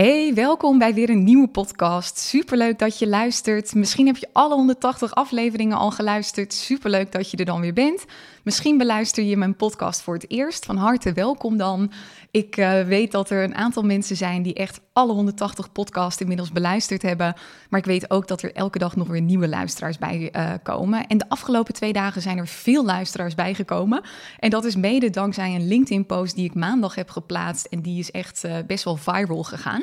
Hey, welkom bij weer een nieuwe podcast. Superleuk dat je luistert. Misschien heb je alle 180 afleveringen al geluisterd. Superleuk dat je er dan weer bent. Misschien beluister je mijn podcast voor het eerst. Van harte welkom dan. Ik uh, weet dat er een aantal mensen zijn die echt alle 180 podcasts inmiddels beluisterd hebben. Maar ik weet ook dat er elke dag nog weer nieuwe luisteraars bij uh, komen. En de afgelopen twee dagen zijn er veel luisteraars bijgekomen. En dat is mede dankzij een LinkedIn-post die ik maandag heb geplaatst. En die is echt uh, best wel viral gegaan.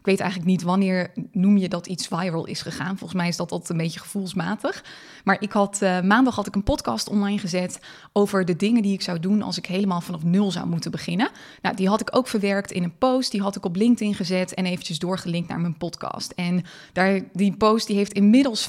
Ik weet eigenlijk niet wanneer noem je dat iets viral is gegaan. Volgens mij is dat altijd een beetje gevoelsmatig. Maar ik had, maandag had ik een podcast online gezet over de dingen die ik zou doen als ik helemaal vanaf nul zou moeten beginnen. Nou, die had ik ook verwerkt in een post. Die had ik op LinkedIn gezet en eventjes doorgelinkt naar mijn podcast. En daar, die post die heeft inmiddels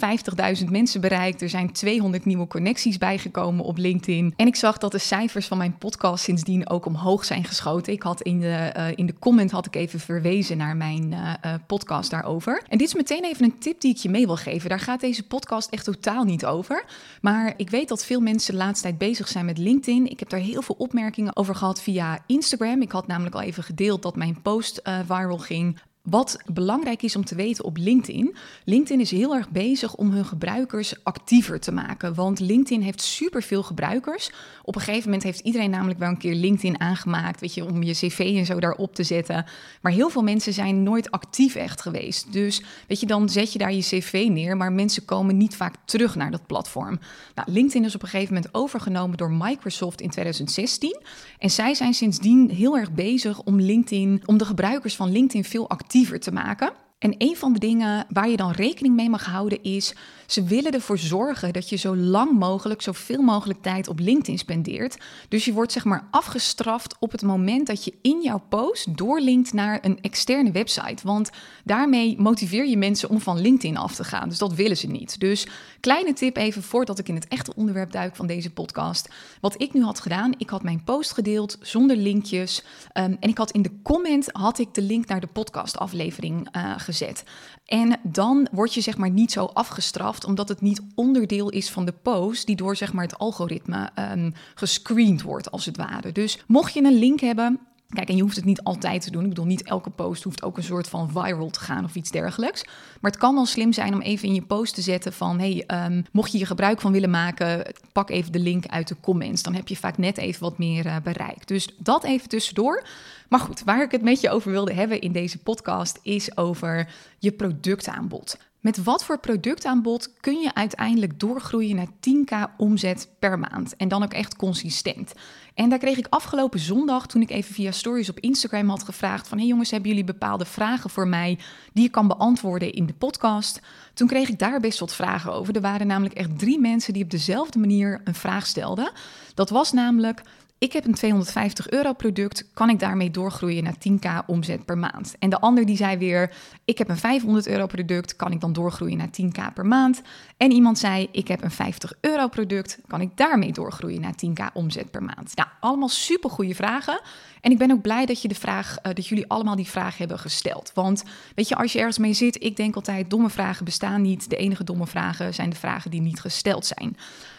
50.000 mensen bereikt. Er zijn 200 nieuwe connecties bijgekomen op LinkedIn. En ik zag dat de cijfers van mijn podcast sindsdien ook omhoog zijn geschoten. Ik had in de, uh, in de comment had ik even verwezen naar mijn uh, uh, podcast daarover. En dit is meteen even een tip die ik je mee wil geven. Daar gaat deze podcast echt totaal niet over. Maar ik weet dat veel mensen de laatste tijd bezig zijn met LinkedIn. Ik heb daar heel veel opmerkingen over gehad via Instagram. Ik had namelijk al even gedeeld dat mijn post uh, viral ging. Wat belangrijk is om te weten op LinkedIn. LinkedIn is heel erg bezig om hun gebruikers actiever te maken. Want LinkedIn heeft superveel gebruikers. Op een gegeven moment heeft iedereen namelijk wel een keer LinkedIn aangemaakt. Weet je, om je cv en zo daarop te zetten. Maar heel veel mensen zijn nooit actief echt geweest. Dus weet je, dan zet je daar je cv neer. Maar mensen komen niet vaak terug naar dat platform. Nou, LinkedIn is op een gegeven moment overgenomen door Microsoft in 2016. En zij zijn sindsdien heel erg bezig om LinkedIn, om de gebruikers van LinkedIn veel actiever te maken. En een van de dingen waar je dan rekening mee mag houden is, ze willen ervoor zorgen dat je zo lang mogelijk, zoveel mogelijk tijd op LinkedIn spendeert. Dus je wordt zeg maar afgestraft op het moment dat je in jouw post doorlinkt naar een externe website. Want daarmee motiveer je mensen om van LinkedIn af te gaan. Dus dat willen ze niet. Dus kleine tip even voordat ik in het echte onderwerp duik van deze podcast. Wat ik nu had gedaan, ik had mijn post gedeeld zonder linkjes. Um, en ik had in de comment had ik de link naar de podcastaflevering uh, gezet. En dan word je zeg maar niet zo afgestraft, omdat het niet onderdeel is van de post die door zeg maar het algoritme um, gescreend wordt als het ware. Dus mocht je een link hebben, Kijk, en je hoeft het niet altijd te doen. Ik bedoel, niet elke post hoeft ook een soort van viral te gaan of iets dergelijks. Maar het kan wel slim zijn om even in je post te zetten van... hey, um, mocht je hier gebruik van willen maken, pak even de link uit de comments. Dan heb je vaak net even wat meer uh, bereikt. Dus dat even tussendoor. Maar goed, waar ik het met je over wilde hebben in deze podcast... is over je productaanbod. Met wat voor productaanbod kun je uiteindelijk doorgroeien naar 10k omzet per maand? En dan ook echt consistent. En daar kreeg ik afgelopen zondag, toen ik even via stories op Instagram had gevraagd: van hey jongens, hebben jullie bepaalde vragen voor mij die ik kan beantwoorden in de podcast? Toen kreeg ik daar best wat vragen over. Er waren namelijk echt drie mensen die op dezelfde manier een vraag stelden. Dat was namelijk: ik heb een 250 euro product, kan ik daarmee doorgroeien naar 10k omzet per maand? En de ander die zei weer, ik heb een 500 euro product, kan ik dan doorgroeien naar 10k per maand? En iemand zei, ik heb een 50 euro product, kan ik daarmee doorgroeien naar 10k omzet per maand? Nou, allemaal super goede vragen. En ik ben ook blij dat, je de vraag, uh, dat jullie allemaal die vraag hebben gesteld. Want weet je, als je ergens mee zit, ik denk altijd, domme vragen bestaan niet. De enige domme vragen zijn de vragen die niet gesteld zijn.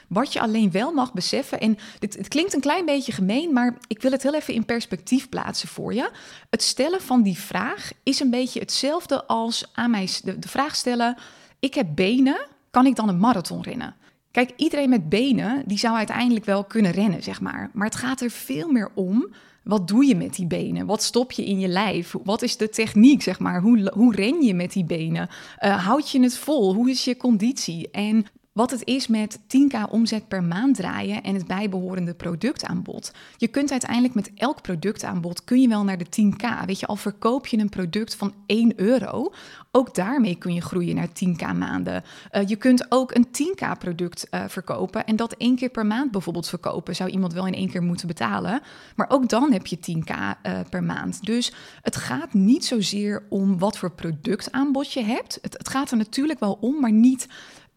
Wat je alleen wel mag beseffen, en dit, het klinkt een klein beetje gemeen, maar ik wil het heel even in perspectief plaatsen voor je. Het stellen van die vraag is een beetje hetzelfde als aan mij de, vraag stellen: ik heb benen, kan ik dan een marathon rennen? Kijk, iedereen met benen, die zou uiteindelijk wel kunnen rennen, zeg maar. Maar het gaat er veel meer om. Wat doe je met die benen? Wat stop je in je lijf? Wat is de techniek, zeg maar? Hoe, hoe ren je met die benen? Uh, houd je het vol? Hoe is je conditie? En wat het is met 10k omzet per maand draaien en het bijbehorende productaanbod. Je kunt uiteindelijk met elk productaanbod kun je wel naar de 10k. Weet je, al verkoop je een product van 1 euro, ook daarmee kun je groeien naar 10k maanden. Uh, je kunt ook een 10k product uh, verkopen en dat één keer per maand bijvoorbeeld verkopen. Zou iemand wel in één keer moeten betalen, maar ook dan heb je 10k uh, eh, per maand. Dus het gaat niet zozeer om wat voor productaanbod je hebt. Het, het gaat er natuurlijk wel om, maar niet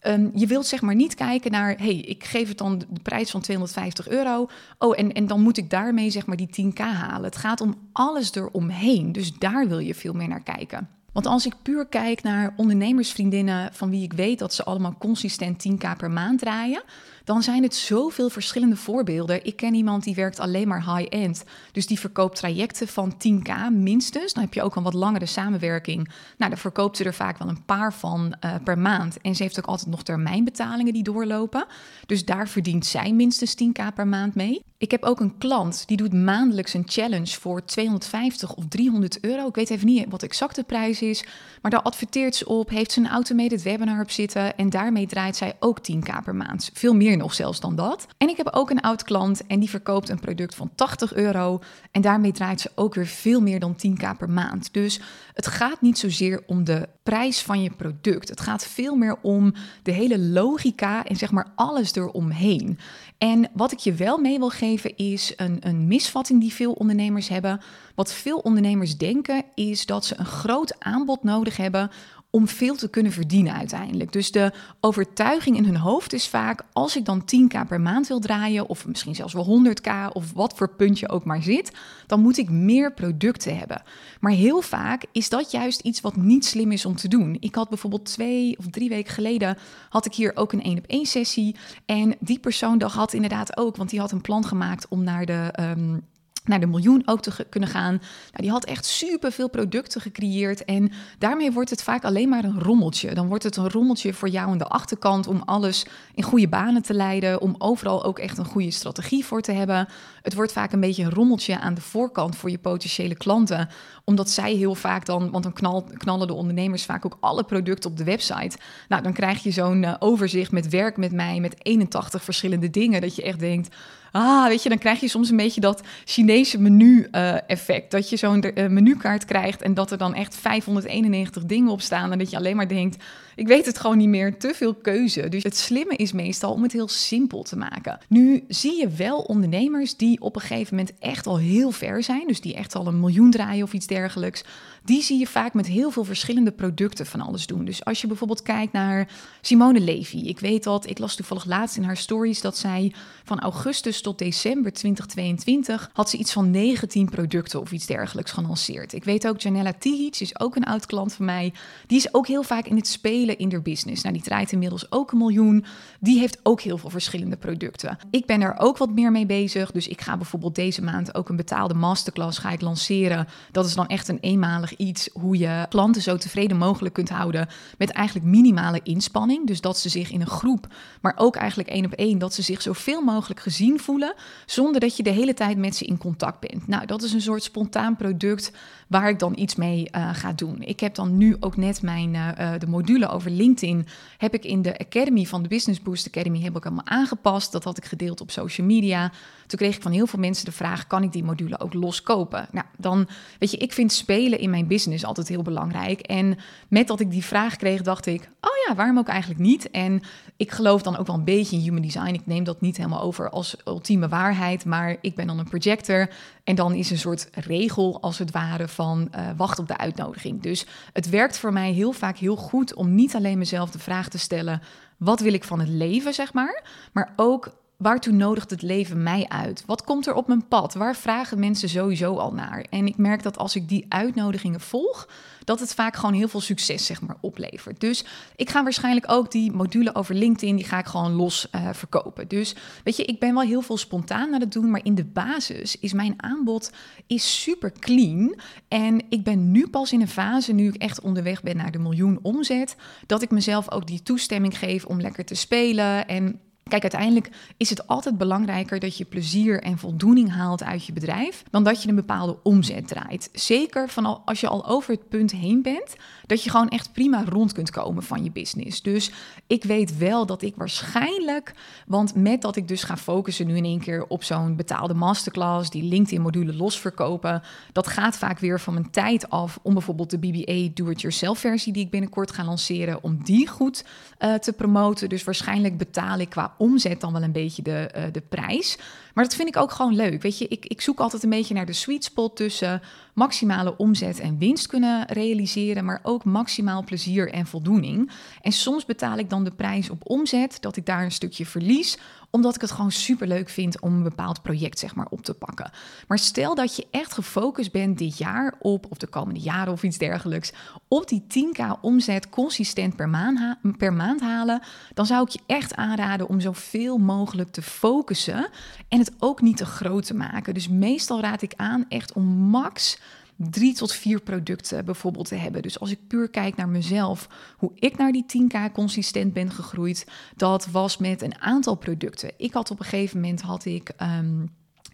Um, je wilt zeg maar niet kijken naar, hey, ik geef het dan de prijs van 250 euro. Oh, en, en dan moet ik daarmee zeg maar die 10k halen. Het gaat om alles eromheen. Dus daar wil je veel meer naar kijken. Want als ik puur kijk naar ondernemersvriendinnen van wie ik weet dat ze allemaal consistent 10k per maand draaien, dan zijn het zoveel verschillende voorbeelden. Ik ken iemand die werkt alleen maar high-end. Dus die verkoopt trajecten van 10k minstens. Dan heb je ook een wat langere samenwerking. Nou, daar verkoopt ze er vaak wel een paar van uh, per maand. En ze heeft ook altijd nog termijnbetalingen die doorlopen. Dus daar verdient zij minstens 10k per maand mee. Ik heb ook een klant die doet maandelijks een challenge voor 250 of 300 euro. Ik weet even niet wat exact de prijs is. Maar daar adverteert ze op, heeft ze een automated webinar op zitten. En daarmee draait zij ook 10k per maand. Veel meer nog zelfs dan dat. En ik heb ook een oud klant en die verkoopt een product van 80 euro. En daarmee draait ze ook weer veel meer dan 10k per maand. Dus het gaat niet zozeer om de prijs van je product. Het gaat veel meer om de hele logica en zeg maar alles eromheen. En wat ik je wel mee wil geven is een, een misvatting die veel ondernemers hebben. Wat veel ondernemers denken is dat ze een groot aanbod nodig hebben om veel te kunnen verdienen uiteindelijk. Dus de overtuiging in hun hoofd is vaak: als ik dan 10k per maand wil draaien, of misschien zelfs wel 100k, of wat voor puntje ook maar zit, dan moet ik meer producten hebben. Maar heel vaak is dat juist iets wat niet slim is om te doen. Ik had bijvoorbeeld twee of drie weken geleden had ik hier ook een één op één sessie. En die persoon had inderdaad ook, want die had een plan gemaakt om naar de. Um, naar de miljoen ook te kunnen gaan. Nou, die had echt super veel producten gecreëerd. En daarmee wordt het vaak alleen maar een rommeltje. Dan wordt het een rommeltje voor jou aan de achterkant om alles in goede banen te leiden. Om overal ook echt een goede strategie voor te hebben. Het wordt vaak een beetje een rommeltje aan de voorkant voor je potentiële klanten. Omdat zij heel vaak dan, want dan knallen de ondernemers vaak ook alle producten op de website. Nou, dan krijg je zo'n uh, overzicht met werk met mij, met 81 verschillende dingen. Dat je echt denkt ah, weet je, dan krijg je soms een beetje dat Chinese menu-effect. dat je zo'n uh, menukaart krijgt en dat er dan echt 591 dingen op staan. En dat je alleen maar denkt, ik weet het gewoon niet meer, te veel keuze. Dus het slimme is meestal om het heel simpel te maken. Nu zie je wel ondernemers die op een gegeven moment echt al heel ver zijn. Dus die echt al een miljoen draaien of iets dergelijks die zie je vaak met heel veel verschillende producten van alles doen. Dus als je bijvoorbeeld kijkt naar Simone Levy. Ik weet dat, ik las toevallig laatst in haar stories dat zij van augustus tot december 2022 had ze iets van 19 producten of iets dergelijks gelanceerd. Ik weet ook Janella Tihic is ook een oud klant van mij. Die is ook heel vaak in het spelen in haar business. Nou, die draait inmiddels ook een miljoen. Die heeft ook heel veel verschillende producten. Ik ben er ook wat meer mee bezig. Dus ik ga bijvoorbeeld deze maand ook een betaalde masterclass ga ik lanceren. Dat is dan echt een eenmalig iets hoe je klanten zo tevreden mogelijk kunt houden met eigenlijk minimale inspanning. Dus dat ze zich in een groep, maar ook eigenlijk één op één, dat ze zich zoveel mogelijk gezien voelen, zonder dat je de hele tijd met ze in contact bent. Nou, dat is een soort spontaan product waar ik dan iets mee uh, ga doen. Ik heb dan nu ook net mijn uh, de module over LinkedIn heb ik in de Academy van de Business Boost Academy heb ik allemaal aangepast. Dat had ik gedeeld op social media. Toen kreeg ik van heel veel mensen de vraag: kan ik die module ook loskopen? Nou, dan weet je, ik vind spelen in mijn business altijd heel belangrijk. En met dat ik die vraag kreeg, dacht ik: oh ja, waarom ook eigenlijk niet? En ik geloof dan ook wel een beetje in human design. Ik neem dat niet helemaal over als ultieme waarheid, maar ik ben dan een projector. En dan is een soort regel, als het ware, van uh, wacht op de uitnodiging. Dus het werkt voor mij heel vaak heel goed om niet alleen mezelf de vraag te stellen: wat wil ik van het leven, zeg maar, maar ook waartoe nodigt het leven mij uit? Wat komt er op mijn pad? Waar vragen mensen sowieso al naar? En ik merk dat als ik die uitnodigingen volg, dat het vaak gewoon heel veel succes zeg maar, oplevert. Dus ik ga waarschijnlijk ook die module over LinkedIn, die ga ik gewoon los uh, verkopen. Dus weet je, ik ben wel heel veel spontaan aan het doen, maar in de basis is mijn aanbod is super clean. En ik ben nu pas in een fase, nu ik echt onderweg ben naar de miljoen omzet, dat ik mezelf ook die toestemming geef om lekker te spelen en Kijk, uiteindelijk is het altijd belangrijker dat je plezier en voldoening haalt uit je bedrijf, dan dat je een bepaalde omzet draait. Zeker van als je al over het punt heen bent, dat je gewoon echt prima rond kunt komen van je business. Dus ik weet wel dat ik waarschijnlijk, want met dat ik dus ga focussen nu in één keer op zo'n betaalde masterclass, die LinkedIn-module losverkopen, dat gaat vaak weer van mijn tijd af om bijvoorbeeld de BBA Do-It-Yourself versie die ik binnenkort ga lanceren, om die goed uh, te promoten. Dus waarschijnlijk betaal ik qua omzet dan wel een beetje de, uh, de prijs. Maar dat vind ik ook gewoon leuk. Weet je, ik, ik zoek altijd een beetje naar de sweet spot tussen maximale omzet en winst kunnen realiseren, maar ook maximaal plezier en voldoening. En soms betaal ik dan de prijs op omzet, dat ik daar een stukje verlies, omdat ik het gewoon super leuk vind om een bepaald project zeg maar op te pakken. Maar stel dat je echt gefocust bent dit jaar op, of de komende jaren of iets dergelijks, op die 10k omzet consistent per maand, per maand halen, dan zou ik je echt aanraden om zoveel mogelijk te focussen en het ook niet te groot te maken. Dus meestal raad ik aan echt om max drie tot vier producten bijvoorbeeld te hebben. Dus als ik puur kijk naar mezelf, hoe ik naar die 10k consistent ben gegroeid, dat was met een aantal producten. Ik had op een gegeven moment had ik. Ehm,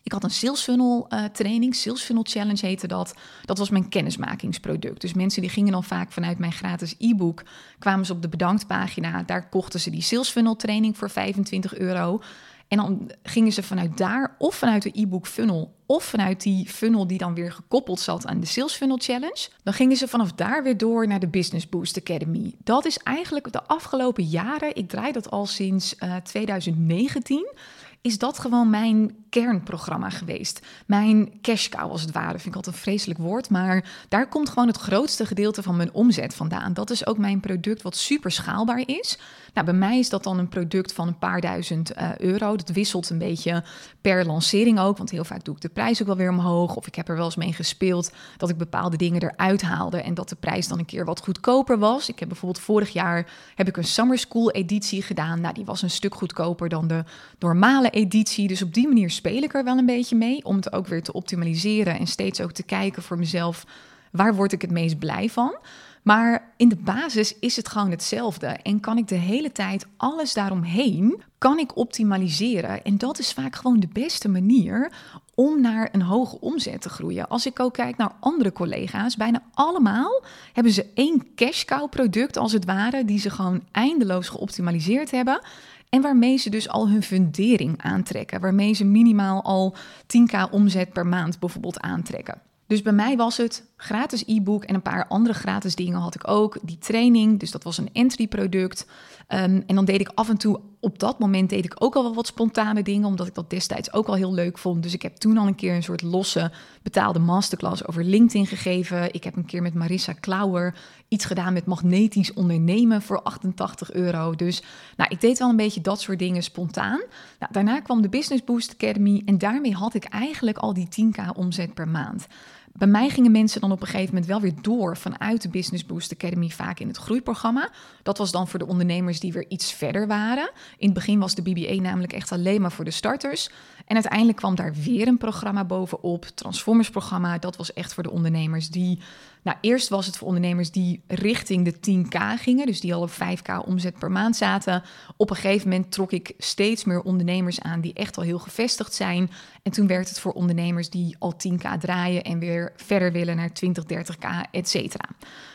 ik had een sales funnel uh, training, sales funnel challenge heette dat. Dat was mijn kennismakingsproduct. Dus mensen die gingen dan vaak vanuit mijn gratis e-book, kwamen ze op de bedanktpagina. Daar kochten ze die sales funnel training voor 25 euro. En dan gingen ze vanuit daar of vanuit de e-book funnel of vanuit die funnel die dan weer gekoppeld zat aan de Sales Funnel Challenge. Dan gingen ze vanaf daar weer door naar de Business Boost Academy. Dat is eigenlijk de afgelopen jaren, ik draai dat al sinds uh, eh, 2019 is dat gewoon mijn kernprogramma geweest. Mijn cash cow als het ware. Vind ik altijd een vreselijk woord. Maar daar komt gewoon het grootste gedeelte van mijn omzet vandaan. Dat is ook mijn product wat super schaalbaar is. Nou, bij mij is dat dan een product van een paar duizend uh, euro. Dat wisselt een beetje per lancering ook. Want heel vaak doe ik de prijs ook wel weer omhoog. Of ik heb er wel eens mee gespeeld dat ik bepaalde dingen eruit haalde. En dat de prijs dan een keer wat goedkoper was. Ik heb bijvoorbeeld vorig jaar heb ik een Summer School editie gedaan. Nou, die was een stuk goedkoper dan de normale editie. Dus op die manier speel ik er wel een beetje mee. Om het ook weer te optimaliseren. En steeds ook te kijken voor mezelf. Waar word ik het meest blij van? Maar in de basis is het gewoon hetzelfde. En kan ik de hele tijd alles daaromheen, kan ik optimaliseren. En dat is vaak gewoon de beste manier om naar een hoge omzet te groeien. Als ik ook kijk naar andere collega's, bijna allemaal hebben ze één cash cow product als het ware, die ze gewoon eindeloos geoptimaliseerd hebben. En waarmee ze dus al hun fundering aantrekken. Waarmee ze minimaal al 10k omzet per maand bijvoorbeeld aantrekken. Dus bij mij was het gratis e-book en een paar andere gratis dingen had ik ook. Die training, dus dat was een entry product. Ehm, en dan deed ik af en toe, op dat moment deed ik ook al wel wat spontane dingen, omdat ik dat destijds ook al heel leuk vond. Dus ik heb toen al een keer een soort losse betaalde masterclass over LinkedIn gegeven. Ik heb een keer met Marissa Klauwer iets gedaan met magnetisch ondernemen voor 88 euro. Dus nou, ik deed wel een beetje dat soort dingen spontaan. Nou, daarna kwam de Business Boost Academy en daarmee had ik eigenlijk al die 10k omzet per maand. Bij mij gingen mensen dan op een gegeven moment wel weer door vanuit de Business Boost Academy, vaak in het groeiprogramma. Dat was dan voor de ondernemers die weer iets verder waren. In het begin was de BBA namelijk echt alleen maar voor de starters. En uiteindelijk kwam daar weer een programma bovenop, Transformers programma. Dat was echt voor de ondernemers die nou, eerst was het voor ondernemers die richting de 10k gingen, dus die al op 5k omzet per maand zaten. Op een gegeven moment trok ik steeds meer ondernemers aan die echt al heel gevestigd zijn. En toen werd het voor ondernemers die al 10k draaien en weer verder willen naar 20, 30k, et cetera.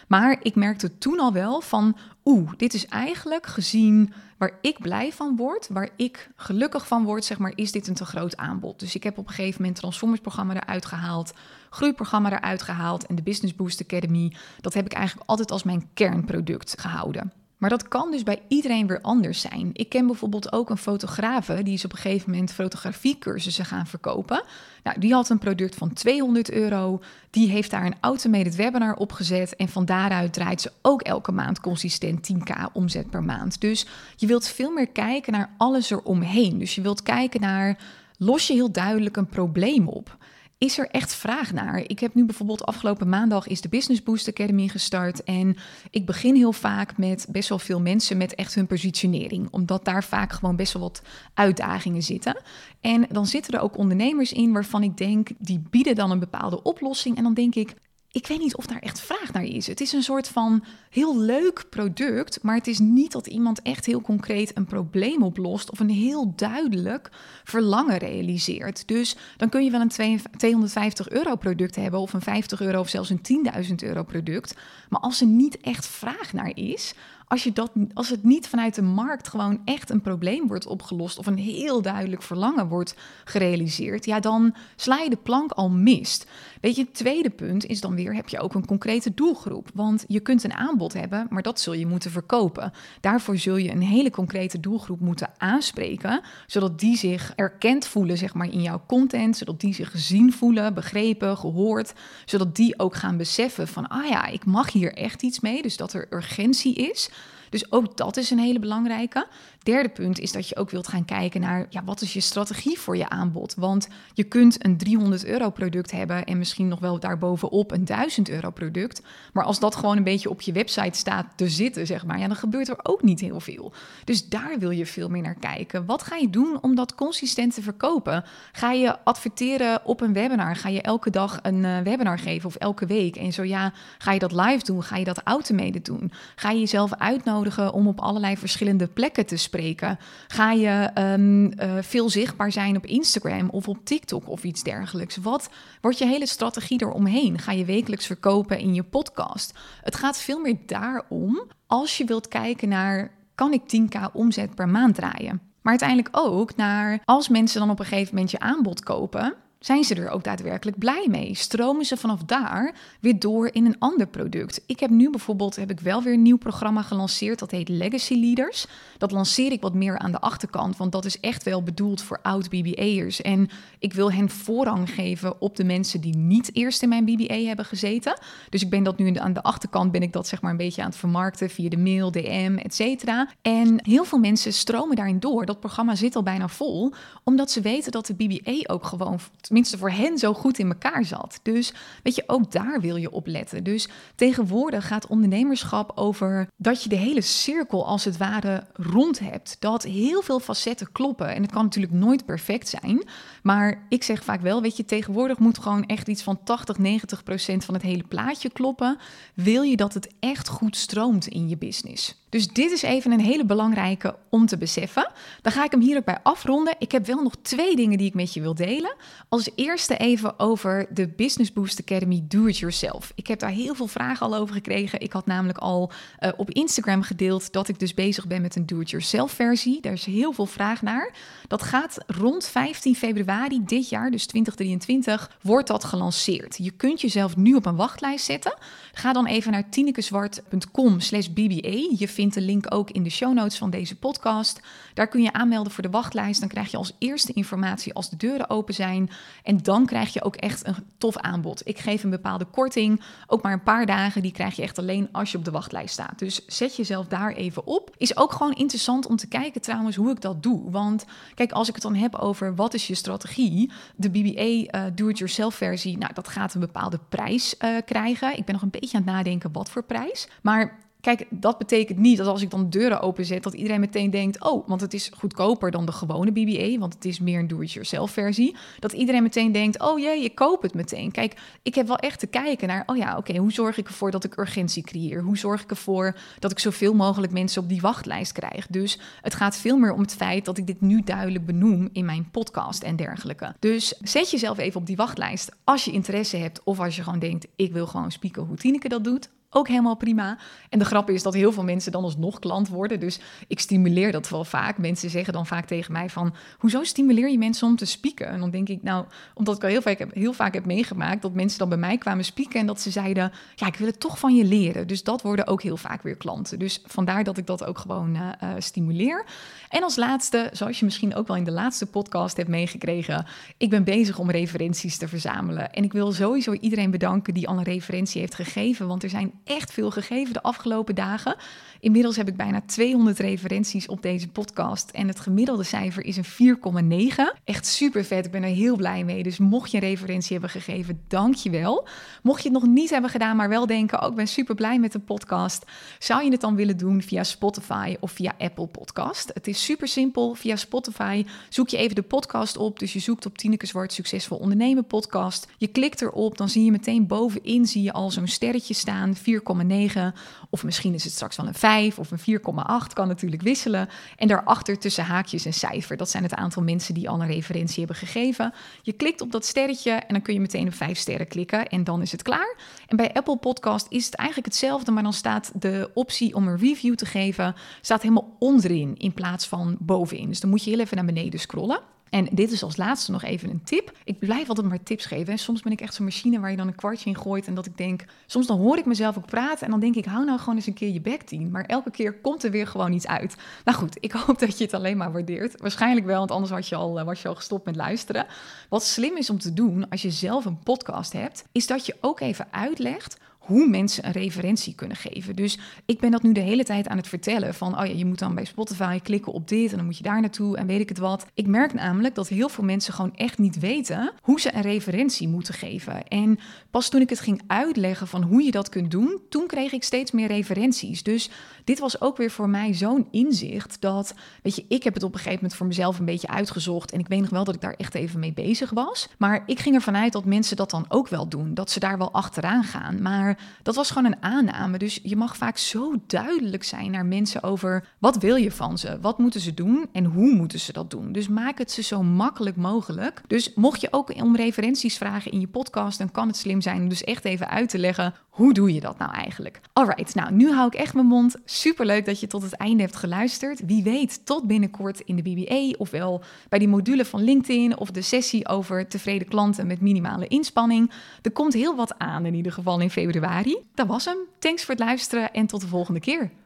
Maar ik merkte toen al wel van, oeh, dit is eigenlijk gezien waar ik blij van word, waar ik gelukkig van word, zeg maar, is dit een te groot aanbod. Dus ik heb op een gegeven moment Transformers programma eruit gehaald, groeiprogramma eruit gehaald en de Business Boost Academy. Dat heb ik eigenlijk altijd als mijn kernproduct gehouden. Maar dat kan dus bij iedereen weer anders zijn. Ik ken bijvoorbeeld ook een fotografe die is op een gegeven moment fotografiecursussen gaan verkopen. Nou, die had een product van 200 euro. Die heeft daar een automated webinar op gezet. En van daaruit draait ze ook elke maand consistent 10k omzet per maand. Dus je wilt veel meer kijken naar alles eromheen. Dus je wilt kijken naar, los je heel duidelijk een probleem op? Is er echt vraag naar. Ik heb nu bijvoorbeeld afgelopen maandag is de Business Boost Academy gestart. En ik begin heel vaak met best wel veel mensen met echt hun positionering. Omdat daar vaak gewoon best wel wat uitdagingen zitten. En dan zitten er ook ondernemers in waarvan ik denk, die bieden dan een bepaalde oplossing. En dan denk ik, ik weet niet of daar echt vraag naar is. Het is een soort van heel leuk product, maar het is niet dat iemand echt heel concreet een probleem oplost of een heel duidelijk verlangen realiseert. Dus dan kun je wel een 250 euro product hebben of een 50 euro of zelfs een 10.000 euro product. Maar als er niet echt vraag naar is, als, je dat, als het niet vanuit de markt gewoon echt een probleem wordt opgelost of een heel duidelijk verlangen wordt gerealiseerd, ja, dan sla je de plank al mist. Weet je, het tweede punt is dan weer, heb je ook een concrete doelgroep? Want je kunt een aanbod hebben, maar dat zul je moeten verkopen. Daarvoor zul je een hele concrete doelgroep moeten aanspreken, zodat die zich erkend voelen, zeg maar, in jouw content, zodat die zich gezien voelen, begrepen, gehoord, zodat die ook gaan beseffen van, ah ja, ik mag hier echt iets mee, dus dat er urgentie is. Dus ook dat is een hele belangrijke. Derde punt is dat je ook wilt gaan kijken naar ja, wat is je strategie voor je aanbod. Want je kunt een 300 euro product hebben en misschien nog wel daarbovenop een 1000 euro product. Maar als dat gewoon een beetje op je website staat te zitten, zeg maar, ja, dan gebeurt er ook niet heel veel. Dus daar wil je veel meer naar kijken. Wat ga je doen om dat consistent te verkopen? Ga je adverteren op een webinar? Ga je elke dag een uh, webinar geven of elke week? En zo ja, ga je dat live doen? Ga je dat automated doen? Ga je jezelf uitnodigen om op allerlei verschillende plekken te spreken? Ga je um, veel zichtbaar zijn op Instagram of op TikTok of iets dergelijks? Wat wordt je hele strategie eromheen? Ga je wekelijks verkopen in je podcast? Het gaat veel meer daarom als je wilt kijken naar kan ik 10k omzet per maand draaien? Maar uiteindelijk ook naar als mensen dan op een gegeven moment je aanbod kopen, zijn ze er ook daadwerkelijk blij mee? Stromen ze vanaf daar weer door in een ander product? Ik heb nu bijvoorbeeld heb ik wel weer een nieuw programma gelanceerd. Dat heet Legacy Leaders. Dat lanceer ik wat meer aan de achterkant, want dat is echt wel bedoeld voor oud-BBA'ers. En ik wil hen voorrang geven op de mensen die niet eerst in mijn BBA hebben gezeten. Dus ik ben dat nu aan de achterkant ben ik dat zeg maar een beetje aan het vermarkten via de mail, DM, et cetera. En heel veel mensen stromen daarin door. Dat programma zit al bijna vol, omdat ze weten dat de BBA ook gewoon tenminste voor hen zo goed in elkaar zat. Dus weet je, ook daar wil je op letten. Dus tegenwoordig gaat ondernemerschap over dat je de hele cirkel als het ware rond hebt. Dat heel veel facetten kloppen. En het kan natuurlijk nooit perfect zijn. Maar ik zeg vaak wel, weet je, tegenwoordig moet gewoon echt iets van 80, 90 procent van het hele plaatje kloppen. Wil je dat het echt goed stroomt in je business? Dus dit is even een hele belangrijke om te beseffen. Dan ga ik hem hier ook bij afronden. Ik heb wel nog twee dingen die ik met je wil delen. Als eerste even over de Business Boost Academy Do It Yourself. Ik heb daar heel veel vragen al over gekregen. Ik had namelijk al uh, op Instagram gedeeld dat ik dus bezig ben met een Do It Yourself versie. Daar is heel veel vraag naar. Dat gaat rond 15 februari dit jaar, dus 2023, wordt dat gelanceerd. Je kunt jezelf nu op een wachtlijst zetten. Ga dan even naar tinekeswart.com slash bba. Je vindt de link ook in de show notes van deze podcast. Daar kun je aanmelden voor de wachtlijst. Dan krijg je als eerste informatie als de deuren open zijn. En dan krijg je ook echt een tof aanbod. Ik geef een bepaalde korting, ook maar een paar dagen. Die krijg je echt alleen als je op de wachtlijst staat. Dus zet jezelf daar even op. Is ook gewoon interessant om te kijken trouwens hoe ik dat doe. Want kijk, als ik het dan heb over wat is je strategie. De BBA eh, Do-It-Yourself versie, nou dat gaat een bepaalde prijs uh, krijgen. Ik ben nog een beetje aan het nadenken wat voor prijs. Maar Kijk, dat betekent niet dat als ik dan deuren openzet, dat iedereen meteen denkt: oh, want het is goedkoper dan de gewone BBA, want het is meer een do-it-yourself versie. Dat iedereen meteen denkt: oh jee, je koop het meteen. Kijk, ik heb wel echt te kijken naar: oh ja, oké, hoe zorg ik ervoor dat ik urgentie creëer? Hoe zorg ik ervoor dat ik zoveel mogelijk mensen op die wachtlijst krijg? Dus het gaat veel meer om het feit dat ik dit nu duidelijk benoem in mijn podcast en dergelijke. Dus zet jezelf even op die wachtlijst als je interesse hebt of als je gewoon denkt: ik wil gewoon spieken hoe Tineke dat doet ook helemaal prima. En de grap is dat heel veel mensen dan alsnog klant worden. Dus ik stimuleer dat wel vaak. Mensen zeggen dan vaak tegen mij van... hoezo stimuleer je mensen om te spieken? En dan denk ik, nou, omdat ik al heel vaak, heb, heel vaak heb meegemaakt... dat mensen dan bij mij kwamen spieken en dat ze zeiden... ja, ik wil het toch van je leren. Dus dat worden ook heel vaak weer klanten. Dus vandaar dat ik dat ook gewoon uh, uh, stimuleer. En als laatste, zoals je misschien ook wel in de laatste podcast hebt meegekregen... ik ben bezig om referenties te verzamelen. En ik wil sowieso iedereen bedanken die al een referentie heeft gegeven... want er zijn echt veel gegeven de afgelopen dagen. Inmiddels heb ik bijna 200 referenties op deze podcast. En het gemiddelde cijfer is een 4,9. Echt super vet. Ik ben er heel blij mee. Dus mocht je een referentie hebben gegeven, dank je wel. Mocht je het nog niet hebben gedaan, maar wel denken: oh, ik ben super blij met de podcast. Zou je het dan willen doen via Spotify of via Apple Podcast? Het is super simpel. Via Spotify zoek je even de podcast op. Dus je zoekt op Tineke Zwart Succesvol Ondernemen podcast. Je klikt erop, dan zie je meteen bovenin zie je al zo'n sterretje staan. Vier 4,9. Of misschien is het straks wel een 5 of een 4,8. Kan natuurlijk wisselen. En daarachter tussen haakjes en cijfer. Dat zijn het aantal mensen die al een referentie hebben gegeven. Je klikt op dat sterretje en dan kun je meteen op 5 sterren klikken. En dan is het klaar. En bij Apple Podcast is het eigenlijk hetzelfde. Maar dan staat de optie om een review te geven. Staat helemaal onderin in plaats van bovenin. Dus dan moet je heel even naar beneden scrollen. En dit is als laatste nog even een tip. Ik blijf altijd maar tips geven. En soms ben ik echt zo'n machine waar je dan een kwartje in gooit. En dat ik denk, soms dan hoor ik mezelf ook praten. En dan denk ik, hou nou gewoon eens een keer je bek tien. Maar elke keer komt er weer gewoon iets uit. Nou goed, ik hoop dat je het alleen maar waardeert. Waarschijnlijk wel, want anders was je al, eh, was je al gestopt met luisteren. Wat slim is om te doen als je zelf een podcast hebt, is dat je ook even uitlegt hoe mensen een referentie kunnen geven. Dus ik ben dat nu de hele tijd aan het vertellen van, oh ja, je moet dan bij Spotify klikken op dit en dan moet je daar naartoe en weet ik het wat. Ik merk namelijk dat heel veel mensen gewoon echt niet weten hoe ze een referentie moeten geven. En pas toen ik het ging uitleggen van hoe je dat kunt doen, toen kreeg ik steeds meer referenties. Dus dit was ook weer voor mij zo'n inzicht dat, weet je, ik heb het op een gegeven moment voor mezelf een beetje uitgezocht en ik weet nog wel dat ik daar echt even mee bezig was. Maar ik ging ervan uit dat mensen dat dan ook wel doen, dat ze daar wel achteraan gaan. Dat was gewoon een aanname. Dus je mag vaak zo duidelijk zijn naar mensen over wat wil je van ze? Wat moeten ze doen en hoe moeten ze dat doen? Dus maak het ze zo makkelijk mogelijk. Dus mocht je ook om referenties vragen in je podcast, dan kan het slim zijn om dus echt even uit te leggen hoe doe je dat nou eigenlijk? Alright, nou nu hou ik echt mijn mond. Superleuk dat je tot het einde hebt geluisterd. Wie weet tot binnenkort in de BBA ofwel bij die module van LinkedIn of de sessie over tevreden klanten met minimale inspanning. Er komt heel wat aan in ieder geval in februari. Dat was hem. Thanks voor het luisteren en tot de volgende keer.